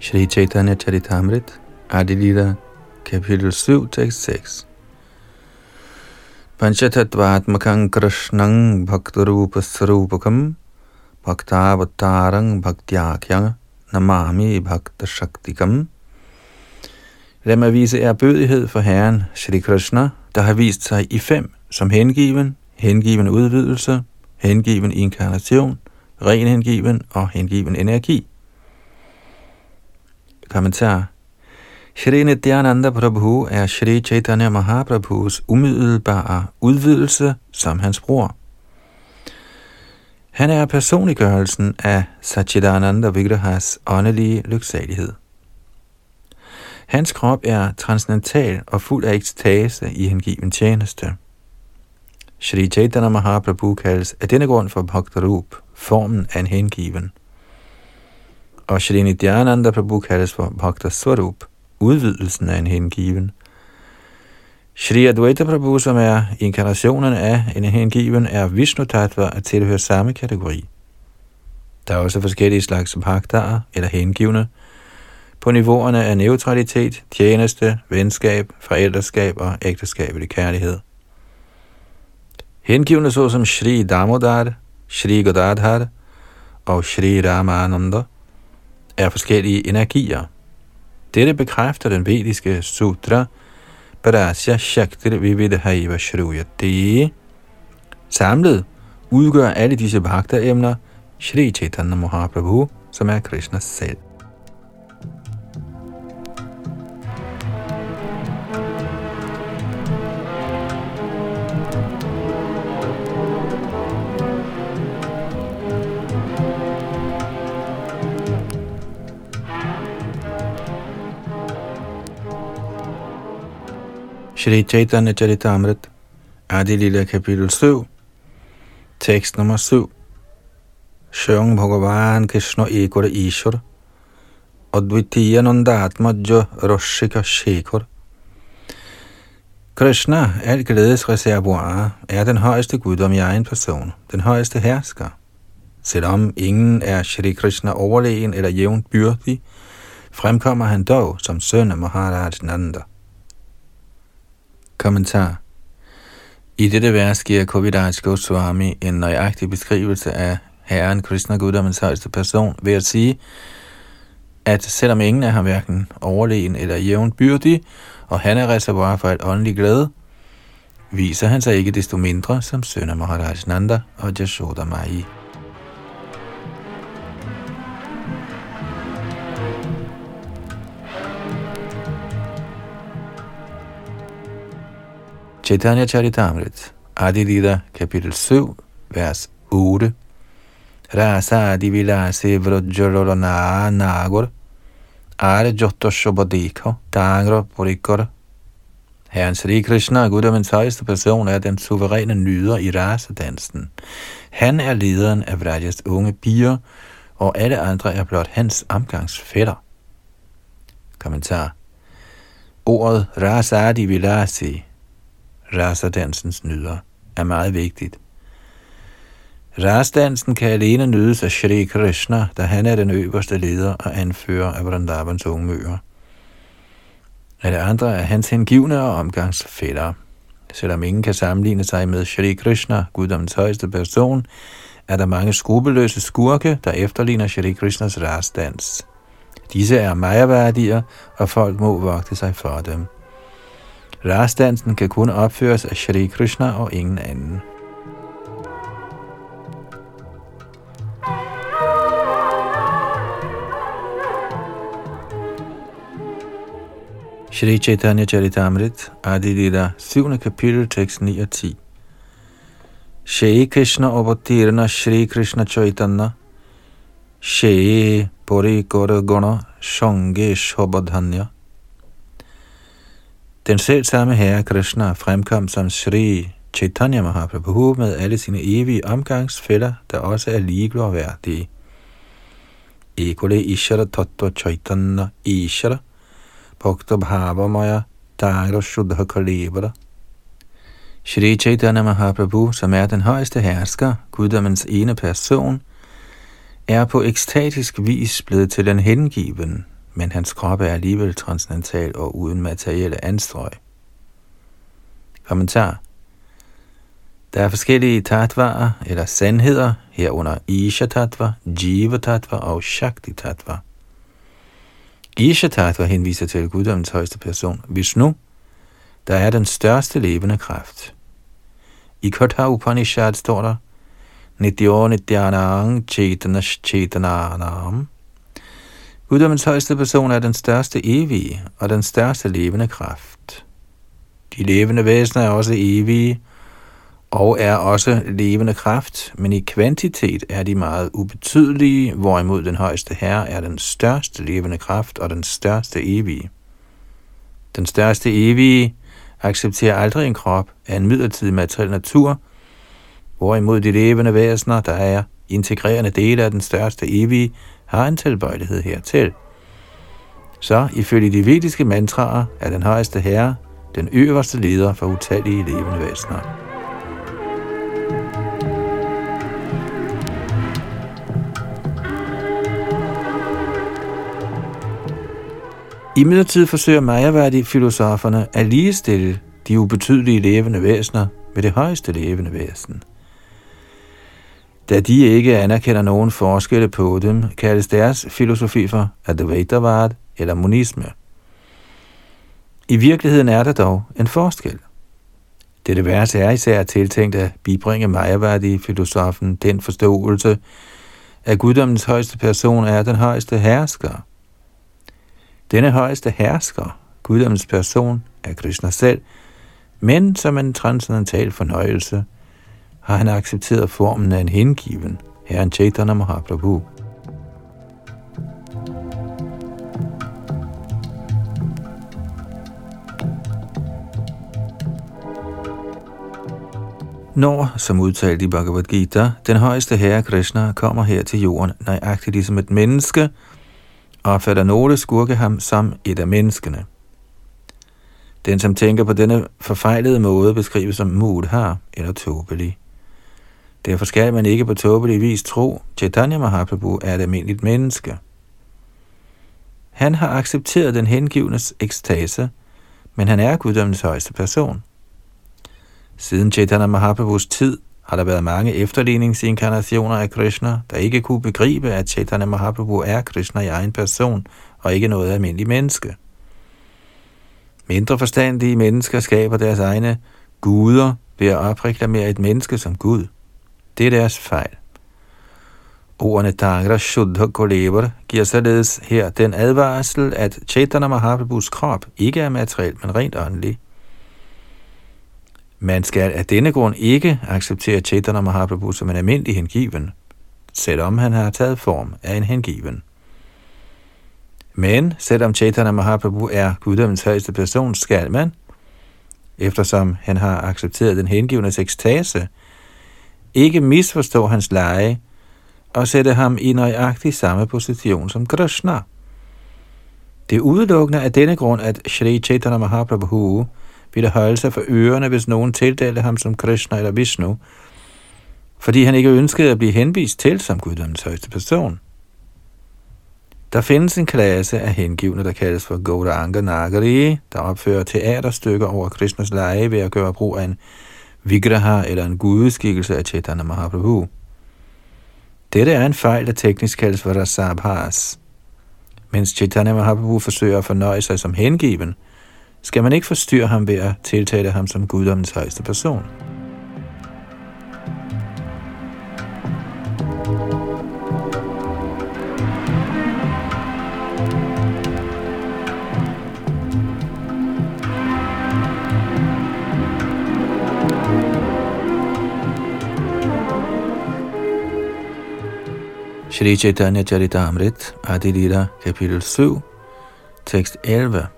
Speaker 1: Shri Chaitanya Charitamrita Adilita, kapitel 7, tekst 6. Panchatatvatmakang krishnang bhaktarupa sarupakam bhaktavatarang bhaktyakyang namami bhaktashaktikam. Lad mig vise erbødighed for Herren Shri Krishna, der har vist sig i fem som hengiven, hengiven udvidelse, hengiven inkarnation, ren hengiven og hengiven energi. Kommentar Shri Nityananda Prabhu er Shri Chaitanya Mahaprabhus umiddelbare udvidelse som hans bror. Han er personliggørelsen af Satchidananda Vigrahas åndelige lyksalighed. Hans krop er transcendental og fuld af ekstase i hengiven tjeneste. Shri Chaitanya Mahaprabhu kaldes af denne grund for Bhaktarup, formen af en hengiven. Og Shri Nityananda Prabhu kaldes for Bhakta Swarup, udvidelsen af en hengiven. Shri Advaita Prabhu, som er inkarnationen af en hengiven, er Vishnu Tattva at tilhøre samme kategori. Der er også forskellige slags bhaktaer eller hengivne på niveauerne af neutralitet, tjeneste, venskab, forældreskab og ægteskabelig kærlighed. Hengivne såsom Shri Damodar, Shri Godadhar og Shri Ramananda er forskellige energier. Dette bekræfter den vediske sutra Parasya Shaktir Vividhaiva Shruyati. Samlet udgør alle disse bhakta-emner Shri Chaitanya Mahaprabhu, som er Krishna selv. Shri Chaitanya Charitamrit, Adi Lila kapitel 7, tekst nummer 7. Shung Bhagavan Krishna Ekor Ishwar, Advitiya Nandatmaja Roshika Shekhar. Krishna, er glædes reservoir, er den højeste guddom i egen person, den højeste hersker. Selvom ingen er Shri Krishna overlegen eller jævnt byrdig, fremkommer han dog som søn af Maharaj Nanda. Kommentar I dette vers giver Kovidaj Goswami en nøjagtig beskrivelse af Herren Krishna Guddommens højeste person ved at sige, at selvom ingen er ham hverken overlegen eller jævnbyrdig, og han er reservoir for et åndeligt glæde, viser han sig ikke desto mindre som søn af Maharaj Nanda og Jashoda Mai. Chaitanya Charitamrit, Adilida, kapitel 7, vers 8. Rasa Adi Vilase Vrajjalolana Nagor, Are Jotto Shobadiko, Tangra Porikor. Herren Sri Krishna, guddommens højeste person, er den suveræne nyder i rasedansen. Han er lederen af Vrajas unge piger, og alle andre er blot hans omgangsfætter. Kommentar. Ordet Rasadi Vilasi rasadansens nyder, er meget vigtigt. Rasdansen kan alene nydes af Shri Krishna, da han er den øverste leder og anfører af Vrindavans ungmøer. Alle andre er hans hengivne og omgangsfælder. Selvom ingen kan sammenligne sig med Shri Krishna, guddommens højeste person, er der mange skrupelløse skurke, der efterligner Shri Krishnas rasdans. Disse er majaværdier, og folk må vogte sig for dem. Rasdansen kan kun opføres af Shri Krishna og ingen anden. Shri Chaitanya Charitamrit, Adi Lila, 7. kapitel, tekst 9 og 10. Shri Krishna Avatirna Shri Krishna Chaitanya, Shri Puri Gora Gona Shange Shobadhanya, den selv samme herre Krishna fremkom som Sri Chaitanya Mahaprabhu med alle sine evige omgangsfælder, der også er lige glorværdige. Ekole Ishara Tattva Chaitanya Ishara Bhakta Bhavamaya Dagra Shuddha Kalevara Shri Chaitanya Mahaprabhu, som er den højeste hersker, guddommens ene person, er på ekstatisk vis blevet til en hengiven, men hans krop er alligevel transcendental og uden materielle anstrøg. Kommentar Der er forskellige tatvaer eller sandheder herunder Isha Tattva, Jiva Tattva og Shakti Tattva. Isha Tattva henviser til guddommens højeste person, Vishnu, der er den største levende kraft. I Kotha Upanishad står der, Nityo Nityanang Chetanas Chetananam Guddommens højeste person er den største evige og den største levende kraft. De levende væsener er også evige og er også levende kraft, men i kvantitet er de meget ubetydelige, hvorimod den højeste herre er den største levende kraft og den største evige. Den største evige accepterer aldrig en krop af en midlertidig materiel natur, hvorimod de levende væsener, der er integrerende dele af den største evige, har en tilbøjelighed hertil. Så ifølge de vediske mantraer er den højeste herre den øverste leder for utallige levende væsener. I midlertid forsøger Mayavadi-filosoferne at ligestille de ubetydelige levende væsener med det højeste levende væsen. Da de ikke anerkender nogen forskelle på dem, kaldes deres filosofi for Advaitavad eller monisme. I virkeligheden er der dog en forskel. Dette vers er især tiltænkt at bibringe Mayavadi-filosofen den forståelse, at guddommens højeste person er den højeste hersker – denne højeste hersker, guddommens person, er Krishna selv, men som en transcendental fornøjelse har han accepteret formen af en hengiven, herren Chaitanya Mahaprabhu. Når, som udtalt i Bhagavad Gita, den højeste herre Krishna kommer her til jorden, nøjagtigt ligesom et menneske, opfatter nogle skurke ham som et af menneskene. Den, som tænker på denne forfejlede måde, beskrives som mudhar eller tåbelig. Derfor skal man ikke på tåbelig vis tro, Chaitanya Mahaprabhu er et almindeligt menneske. Han har accepteret den hengivnes ekstase, men han er guddommens højeste person. Siden Chaitanya Mahaprabhus tid har der været mange efterligningsinkarnationer af Krishna, der ikke kunne begribe, at Chaitanya Mahaprabhu er Krishna i egen person og ikke noget almindeligt menneske. Mindre forstandige mennesker skaber deres egne guder ved at opreklamere et menneske som Gud. Det er deres fejl. Ordene Tangra Shuddha Kolevar giver således her den advarsel, at Chaitanya Mahaprabhus krop ikke er materiel, men rent åndelig. Man skal af denne grund ikke acceptere Chaitanya Mahaprabhu som en almindelig hengiven, selvom han har taget form af en hengiven. Men selvom Chaitanya Mahaprabhu er guddommens højeste person, skal man, eftersom han har accepteret den hengivende ekstase, ikke misforstå hans leje og sætte ham i nøjagtig samme position som Krishna. Det er udelukkende af denne grund, at Shri Chaitanya Mahaprabhu ville holde sig for ørerne, hvis nogen tildelte ham som Krishna eller Vishnu, fordi han ikke ønskede at blive henvist til som guddommens højeste person. Der findes en klasse af hengivne, der kaldes for Gauranga Nagari, der opfører teaterstykker over Krishnas lege ved at gøre brug af en vigraha eller en gudeskikkelse af Chaitanya Mahaprabhu. Dette er en fejl, der teknisk kaldes for rasabhas. Mens Chaitanya Mahaprabhu forsøger at fornøje sig som hengiven, skal man ikke forstyrre ham ved at tiltale ham som guddommens højeste person. Shri Chaitanya Charitamrit, Adilita, kapitel 7, tekst 11.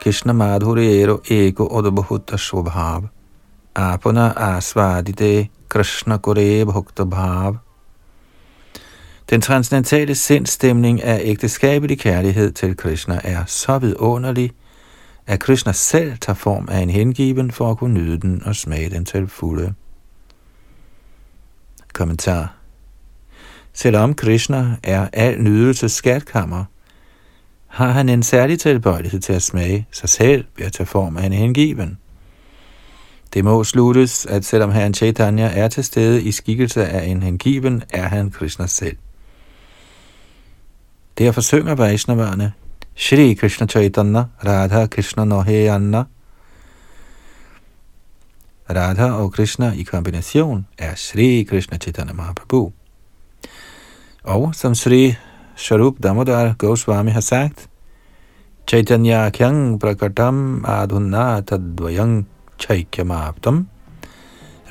Speaker 1: Krishna Madhurero Ego Odabhuta Shobhav Apana Asvadite Krishna Kore Bhukta Bhav Den transcendentale sindstemning af ægteskabelig kærlighed til Krishna er så vidunderlig, at Krishna selv tager form af en hengiven for at kunne nyde den og smage den til fulde. Kommentar Selvom Krishna er al nydelses skatkammer, har han en særlig tilbøjelighed til at smage sig selv ved at tage form af en hengiven. Det må sluttes, at selvom herren Chaitanya er til stede i skikkelse af en hengiven, er han Krishna selv. Derfor synger Vaishnavarne, Shri Krishna Chaitanya, Radha Krishna Noheyanna. Radha og Krishna i kombination er Shri Krishna Chaitanya Mahaprabhu. Og som Sri Sharup Damodar Goswami har sagt, Chaitanya kyang prakatam adhunna tadvayang chaikyamaptam.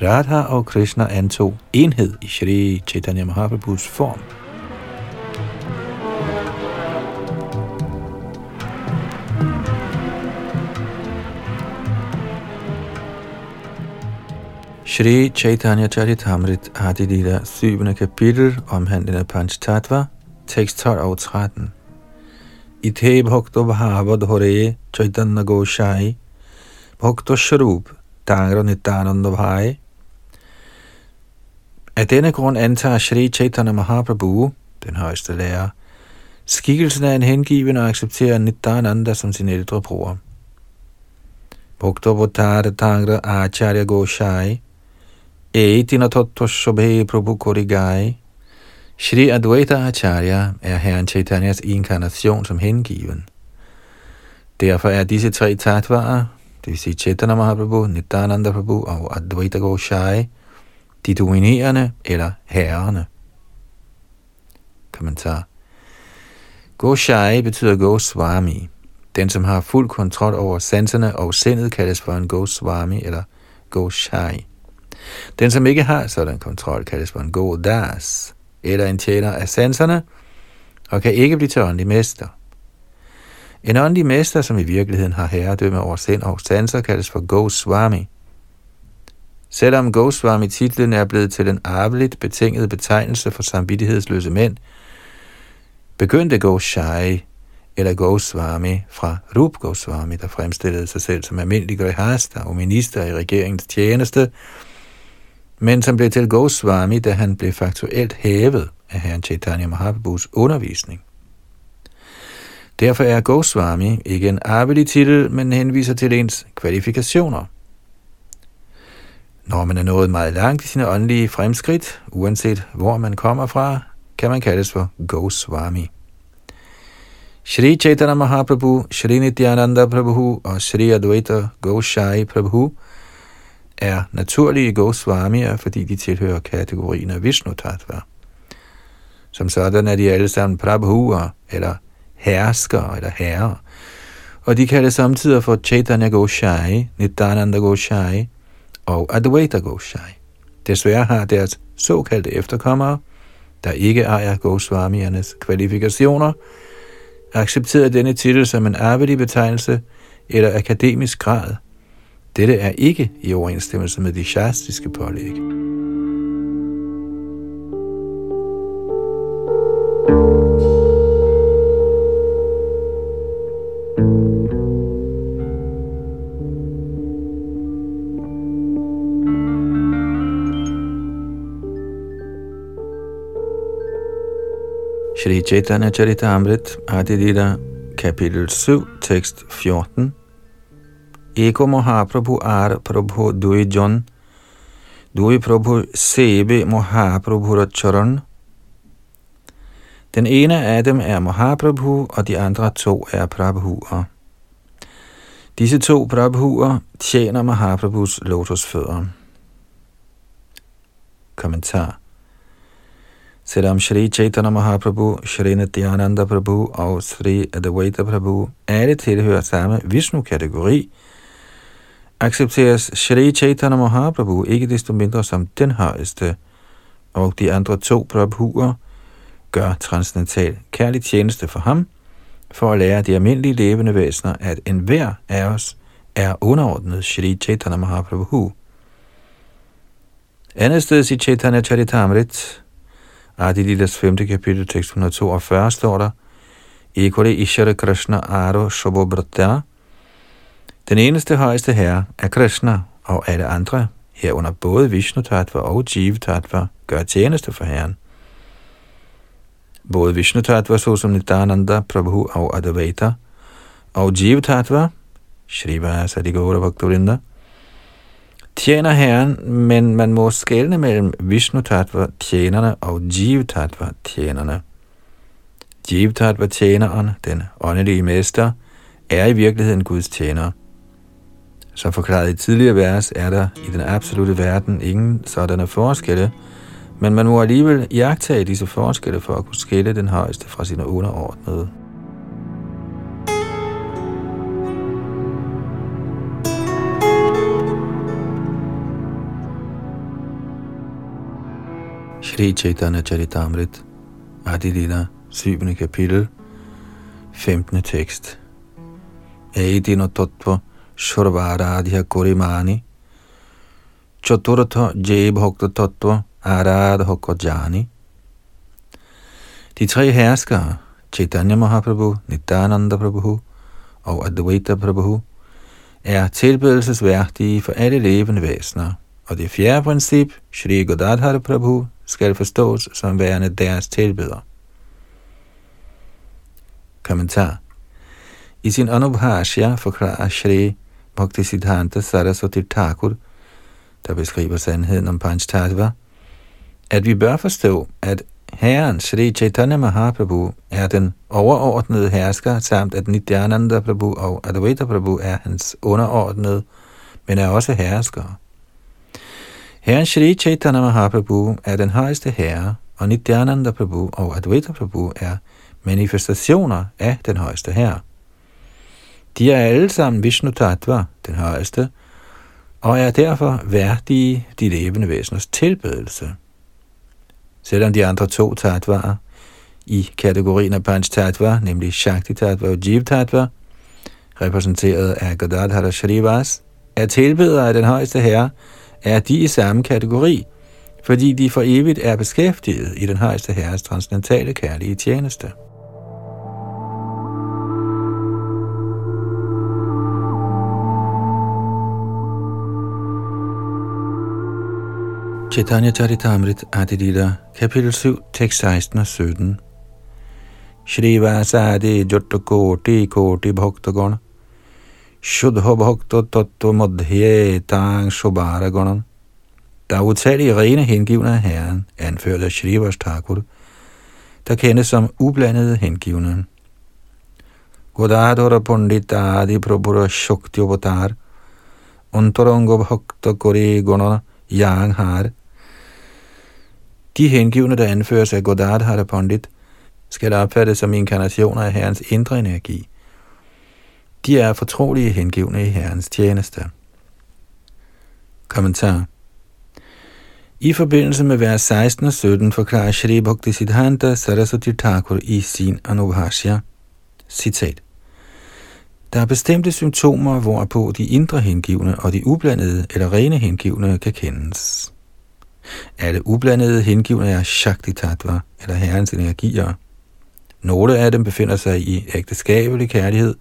Speaker 1: Radha og Krishna antog enhed i Shri Chaitanya Mahaprabhus form. Shri Chaitanya Charitamrit Adilila 7. kapitel omhandlende Panch Tattva, tekst 12 og 13. Ite bhakto bhavad hore chaitanya goshai bhakto sharup tangra nityananda bhai. Af denne grund antager Shri Chaitanya Mahaprabhu, den højeste lærer, skikkelsen af en hengiven og accepterer Nityananda som sin ældre bror. Bhakto Bhattara Tangra Acharya Goshai Eitina Tattva Prabhu Korigai Shri Advaita Acharya er herren Chaitanyas inkarnation som hengiven. Derfor er disse tre tatvarer, det vil sige Chaitanya Mahaprabhu, Nityananda Prabhu og Advaita Goshai, de dominerende eller herrerne. Kommentar. Goshai betyder Goswami. Den, som har fuld kontrol over sanserne og sindet, kaldes for en Goswami eller Goshai. Den, som ikke har sådan kontrol, kaldes for en Godas eller en tjener af sanserne, og kan ikke blive til åndelig mester. En åndelig mester, som i virkeligheden har herredømme over sind og sanser, kaldes for Goswami. Selvom Goswami-titlen er blevet til en arveligt betinget betegnelse for samvittighedsløse mænd, begyndte Goshai eller Goswami fra Rup Goswami, der fremstillede sig selv som almindelig grihasta og minister i regeringens tjeneste, men som blev til Goswami, da han blev faktuelt hævet af herren Chaitanya Mahaprabhus undervisning. Derfor er Goswami ikke en arvelig titel, men henviser til ens kvalifikationer. Når man er nået meget langt i sine åndelige fremskridt, uanset hvor man kommer fra, kan man kaldes for Goswami. Shri Chaitanya Mahaprabhu, Shri Nityananda Prabhu og Shri Advaita Goshai Prabhu er naturlige Goswamier, fordi de tilhører kategorien af Vishnu Tattva. Som sådan er de alle sammen Prabhuer, eller herskere, eller herrer. Og de kaldes samtidig for Chaitanya Goshai, Nityananda Goshai og Advaita Goshai. Desværre har deres såkaldte efterkommere, der ikke ejer Goswamiernes kvalifikationer, accepteret denne titel som en arvelig betegnelse eller akademisk grad. Dette er ikke i overensstemmelse med de shastiske pålæg. Shri Chaitanya Charitamrit, Adilita, kapitel 7, tekst 14. Eko Mahaprabhu ar Prabhu Dui John, Dui Prabhu Sebe Mahaprabhu Racharan. Den ene af dem er Mahaprabhu, og de andre to er Prabhuer. Disse to Prabhuer tjener Mahaprabhus lotusfødder. Kommentar Selvom Shri Chaitanya Mahaprabhu, Shri Nityananda Prabhu og Shri Advaita Prabhu alle tilhører samme Vishnu-kategori, accepteres Shri Chaitanya Mahaprabhu ikke desto mindre som den højeste, og de andre to Prabhuer gør transcendental kærlig tjeneste for ham, for at lære de almindelige levende væsener, at enhver af os er underordnet Shri Chaitanya Mahaprabhu. Andet sted i Chaitanya Charitamrit Adilidas ah, 5. kapitel, tekst 142, står der, Ekole Ishara Krishna Aro Shobobhrata. Den eneste højeste herre er Krishna, og alle andre, herunder både Vishnu Tattva og Jiva Tattva, gør tjeneste for herren. Både Vishnu Tattva, såsom Nityananda, Prabhu og Advaita, og Jiva Tattva, Shrivasa Digora Bhaktivinoda, tjener Herren, men man må skelne mellem Vishnu Tattva tjenerne og Jiva Tattva tjenerne. Jiva Tattva tjeneren, den åndelige mester, er i virkeligheden Guds tjener. Som forklaret i tidligere vers, er der i den absolute verden ingen sådanne forskelle, men man må alligevel jagtage disse forskelle for at kunne skille den højeste fra sine underordnede. Shri Chaitanya Charitamrit, Adilila, 7. kapitel, 15. tekst. Eidino Tattva Shurvaradhya Korimani Chaturtha Jay Bhakta Tattva Aradha Jani De tre herskere, Chaitanya Mahaprabhu, Nityananda Prabhu og Advaita Prabhu, er tilbedelsesværdige for alle levende væsener. Og det fjerde princip, Shri Godadhara Prabhu, skal forstås som værende deres tilbeder. Kommentar I sin Anubhashya forklarer Shri Bhaktisiddhanta Saraswati Thakur, der beskriver sandheden om Panchtattva, at vi bør forstå, at Herren Sri Chaitanya Mahaprabhu er den overordnede hersker, samt at Nityananda Prabhu og Advaita Prabhu er hans underordnede, men er også herskere. Herren Sri Chaitanya Mahaprabhu er den højeste herre, og Nityananda Prabhu og Advaita Prabhu er manifestationer af den højeste herre. De er alle sammen Vishnu Tattva, den højeste, og er derfor værdige de levende væseners tilbedelse. Selvom de andre to tattvaer i kategorien af Panch Tattva, nemlig Shakti Tattva og Jiv Tattva, repræsenteret af Gadadhara Shrivas, er tilbedere af den højeste herre, er de i samme kategori, fordi de for evigt er beskæftiget i den højeste herres transcendentale kærlige tjeneste. Chaitanya Charitamrit Adilita, kapitel 7, tekst 16 og 17. Shri Vasadi Jotta Koti Koti Bhaktagon Shudha Bhakta Tattva Madhye Tang Shobara Gonan Der er utallige rene hengivne af Herren, anført af Shri Vastakur, der kendes som ublandede hengivne. Godadora Pundita Adi Prabhura Shukti Avatar Antaranga Bhakta Kori Gona Yang Har de hengivne, der anføres af Godardhara Pandit, skal opfattes som inkarnationer af Herrens indre energi. De er fortrolige hengivne i Herrens tjeneste. Kommentar I forbindelse med vers 16 og 17 forklarer Shri Bhakti Siddhanta Saraswati Thakur i sin Anubhashya, citat, der er bestemte symptomer, hvorpå de indre hengivne og de ublandede eller rene hengivne kan kendes. Alle ublandede hengivne er Shakti Tattva, eller herrens energier. Nogle af dem befinder sig i ægteskabelig kærlighed,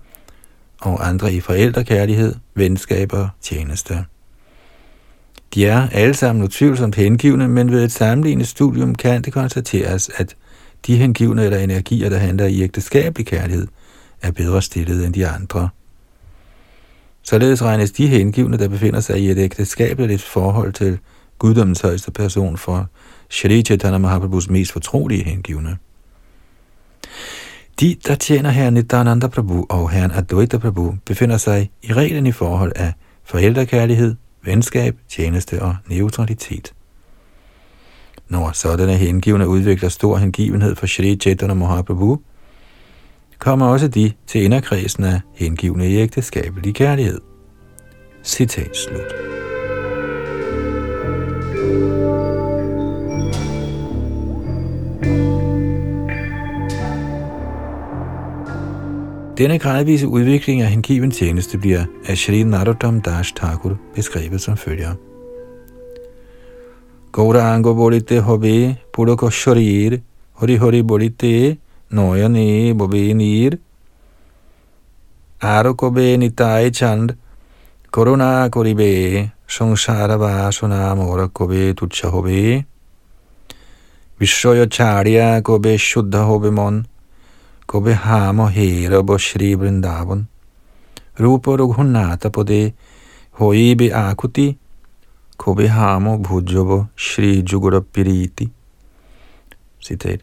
Speaker 1: og andre i forældrekærlighed, venskaber, tjeneste. De er alle sammen utvivlsomt hengivne, men ved et sammenlignet studium kan det konstateres, at de hengivne eller energier, der handler i ægteskabelig kærlighed, er bedre stillet end de andre. Således regnes de hengivne, der befinder sig i et ægteskabeligt forhold til guddommens højeste person for Shri Chaitanya Mahaprabhus mest fortrolige hengivne. De, der tjener herren Nityananda Prabhu og herren Advaita Prabhu, befinder sig i reglen i forhold af forældrekærlighed, venskab, tjeneste og neutralitet. Når sådanne hengivne udvikler stor hengivenhed for Shri Chaitanya Mahaprabhu, kommer også de til inderkredsen af hengivne i ægteskabelig kærlighed. Citat slut. Denne gradvise udvikling af hengiven tjeneste bliver af Shri Narottam Das Thakur beskrevet som følger. Gauranga bolite hobe purako sharir hori hori bolite noyane bobe nir arokobe nitai chand koruna koribe সংসার বাসনা মোর কবে তুচ্ছ হবে বিশ্বয় ছাড়িয়া কবে শুদ্ধ হবে মন Gå beham og herab og Shri Vrindavan. Rupa Raghunatha på det, hoibe akuti, gå beham og bhujava Shri Jugurapiriti. Citat.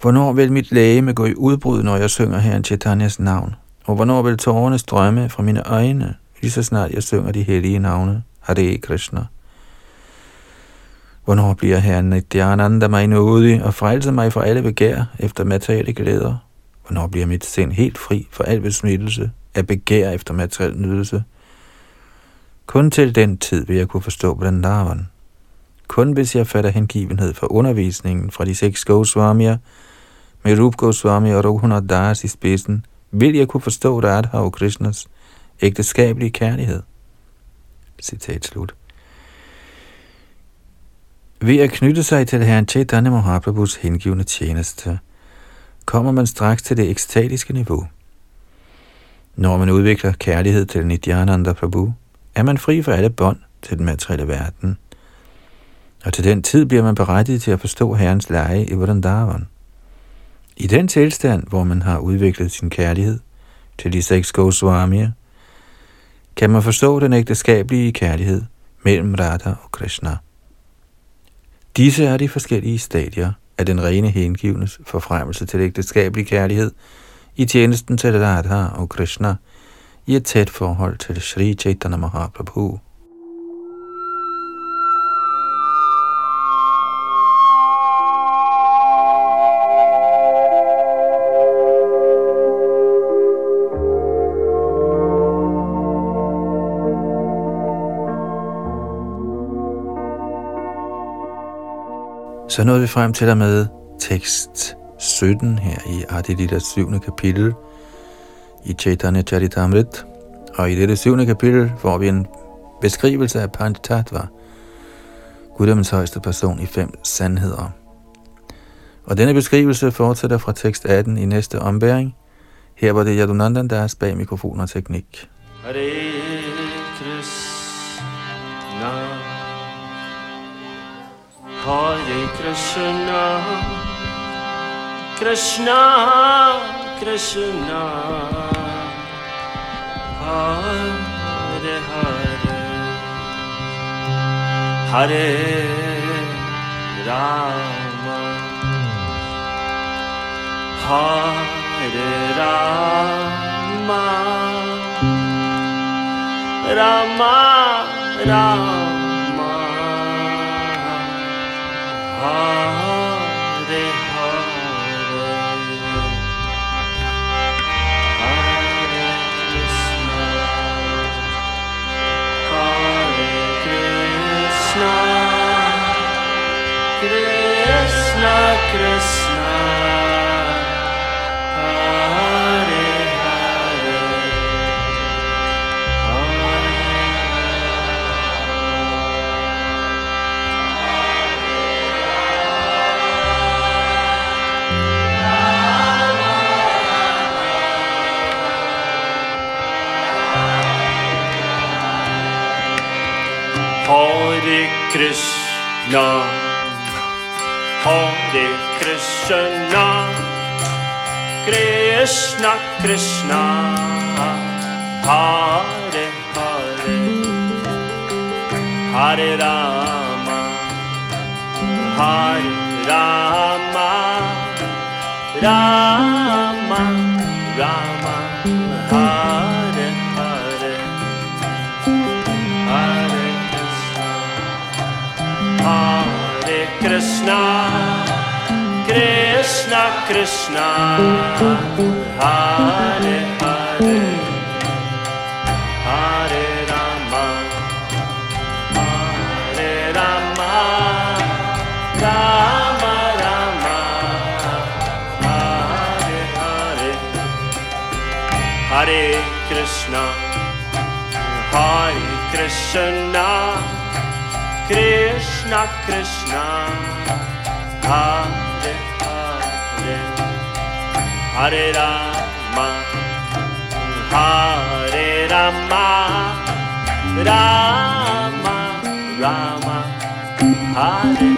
Speaker 1: Hvornår vil mit læge gå i udbrud, når jeg synger Herren Chaitanyas navn? Og hvornår vil tårerne strømme fra mine øjne, lige så snart jeg synger de hellige navne, Hare Krishna? Hvornår bliver Herren Nityananda mig nådig og frelser mig fra alle begær efter materielle glæder? Hvornår bliver mit sind helt fri for al besmittelse af begær efter materiel nydelse? Kun til den tid vil jeg kunne forstå Vrindavan. Kun hvis jeg fatter hengivenhed for undervisningen fra de seks Goswamier, med Rup Goswami og Raghunath Das i spidsen, vil jeg kunne forstå Radha og Krishnas ægteskabelige kærlighed. Citat slut. Ved at knytte sig til herren Chaitanya Mahaprabhus hengivende tjeneste,
Speaker 2: kommer man straks til det ekstatiske niveau. Når man udvikler kærlighed til Nityananda Prabhu, er man fri fra alle bånd til den materielle verden. Og til den tid bliver man berettiget til at forstå Herrens leje i Vrindavan. I den tilstand, hvor man har udviklet sin kærlighed til de seks Goswamier, kan man forstå den ægteskabelige kærlighed mellem Radha og Krishna. Disse er de forskellige stadier af den rene hengivnes forfremmelse til ægteskabelig kærlighed i tjenesten til Radha og Krishna i et tæt forhold til Sri Chaitanya Mahaprabhu. Så nåede vi frem til der med tekst 17 her i Adilita 7. kapitel i Chaitanya Charitamrit. Og i dette 7. kapitel får vi en beskrivelse af Panchatattva, guddommens højeste person i fem sandheder. Og denne beskrivelse fortsætter fra tekst 18 i næste ombæring. Her var det Yadunandan, der er bag mikrofon og teknik. Krishna Krishna. Hare Hare. Hare Rama. Hare Rama. Rama Rama. Hare Krishna. Hare Krishna. Krishna Krishna. Hare Hare. Hare Rama. Hare Rama. Rama Rama Hare Hare Krishna Krishna Krishna Hare Hare Hare Rama Hare Rama Rama Rama Hare Hare. Hare Krishna Hare Krishna Krishna Krishna Hare हरे हरे राम Hare राम राम राम Hare